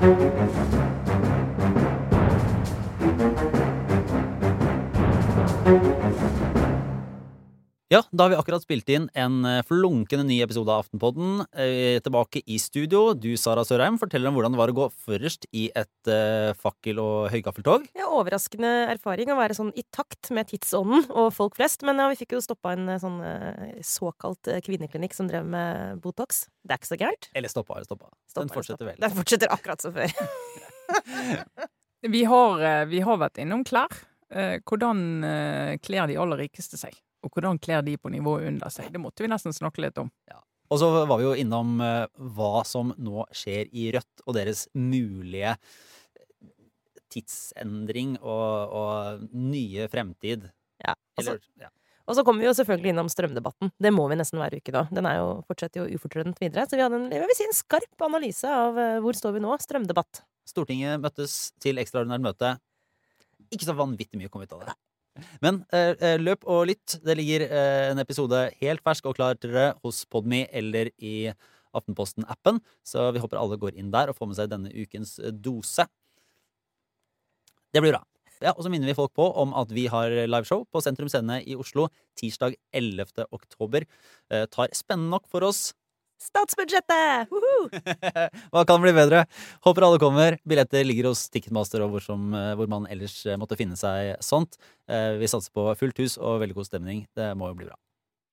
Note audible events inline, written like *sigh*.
Thank you. Ja, da har vi akkurat spilt inn en eh, flunkende ny episode av Aftenpodden. Eh, tilbake i studio. Du, Sara Sørheim, forteller om hvordan det var å gå først i et eh, fakkel- og høygaffeltog. Ja, overraskende erfaring å være sånn i takt med tidsånden og folk flest. Men ja, vi fikk jo stoppa en eh, sånn eh, såkalt kvinneklinikk som drev med Botox. Det er ikke så gærent. Eller stoppa eller stoppa. Stoppa Den fortsetter stoppa. vel. Den fortsetter akkurat som før. *laughs* Vi har, vi har vært innom klær. Eh, Hvordan kler de aller rikeste seg? Og hvordan kler de på nivået under seg? Det måtte vi nesten snakke litt om. Og så var vi jo innom eh, hva som nå skjer i Rødt, og deres mulige tidsendring og, og nye fremtid. Ja, altså, Eller, ja. og så kommer vi jo selvfølgelig innom strømdebatten. Det må vi nesten hver uke da. Den er jo, fortsetter jo ufortrødent videre. Så vi hadde en, jeg vil si en skarp analyse av eh, hvor står vi nå. Strømdebatt. Stortinget møttes til ekstraordinært møte. Ikke så vanvittig mye kom ut av det. Men eh, eh, løp og lytt. Det ligger eh, en episode helt fersk og klar til dere hos Podme eller i Aftenposten-appen. Så vi håper alle går inn der og får med seg denne ukens eh, dose. Det blir bra. Ja, og så minner vi folk på om at vi har liveshow på Sentrum Scene i Oslo tirsdag 11. oktober. Eh, tar spennende nok for oss Statsbudsjettet! *laughs* Hva kan bli bedre? Håper alle kommer. Billetter ligger hos Ticketmaster og hvor, som, eh, hvor man ellers eh, måtte finne seg sånt. Eh, Vi satser på fullt hus og veldig god stemning. Det må jo bli bra.